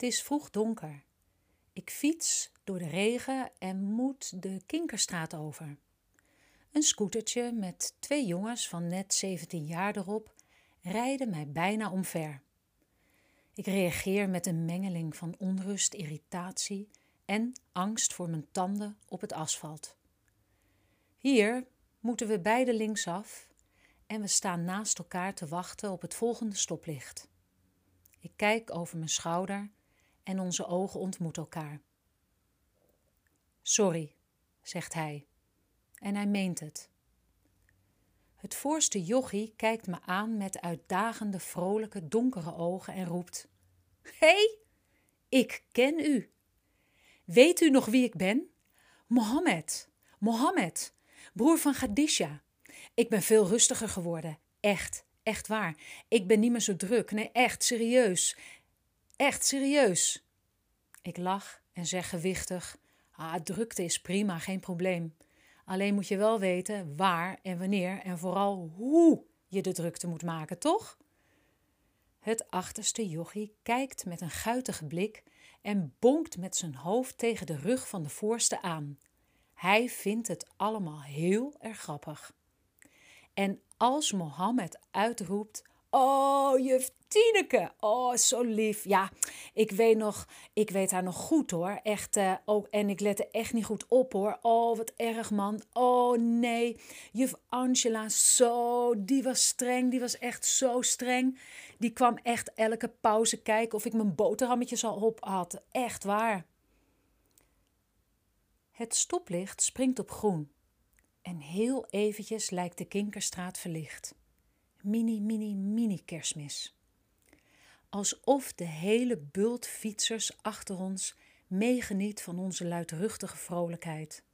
Het is vroeg donker. Ik fiets door de regen en moet de Kinkerstraat over. Een scootertje met twee jongens van net 17 jaar erop rijden mij bijna omver. Ik reageer met een mengeling van onrust, irritatie en angst voor mijn tanden op het asfalt. Hier moeten we beide linksaf en we staan naast elkaar te wachten op het volgende stoplicht. Ik kijk over mijn schouder en onze ogen ontmoeten elkaar. Sorry, zegt hij, en hij meent het. Het voorste jochie kijkt me aan met uitdagende, vrolijke, donkere ogen en roept: Hé, hey, ik ken u. Weet u nog wie ik ben? Mohammed, Mohammed, broer van Khadisha. Ik ben veel rustiger geworden. Echt, echt waar. Ik ben niet meer zo druk. Nee, echt, serieus. Echt, serieus. Ik lach en zeg gewichtig: Ah, drukte is prima, geen probleem. Alleen moet je wel weten waar en wanneer en vooral hoe je de drukte moet maken, toch? Het achterste jochie kijkt met een guitige blik en bonkt met zijn hoofd tegen de rug van de voorste aan. Hij vindt het allemaal heel erg grappig. En als Mohammed uitroept: Oh, juf Tineke, oh, zo lief. Ja, ik weet nog, ik weet haar nog goed hoor. Echt, uh, en ik lette echt niet goed op hoor. Oh, wat erg man. Oh nee, juf Angela, zo, die was streng, die was echt zo streng. Die kwam echt elke pauze kijken of ik mijn boterhammetjes al op had. Echt waar. Het stoplicht springt op groen. En heel eventjes lijkt de Kinkerstraat verlicht. Mini, mini, mini kerstmis. Alsof de hele bult fietsers achter ons meegeniet van onze luidruchtige vrolijkheid.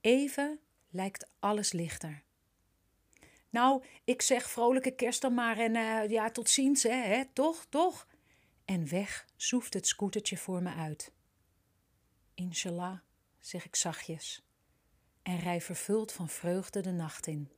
Even lijkt alles lichter. Nou, ik zeg vrolijke kerst dan maar en uh, ja, tot ziens, hè, hè, toch, toch? En weg zoeft het scootertje voor me uit. Inshallah, zeg ik zachtjes en rij vervuld van vreugde de nacht in.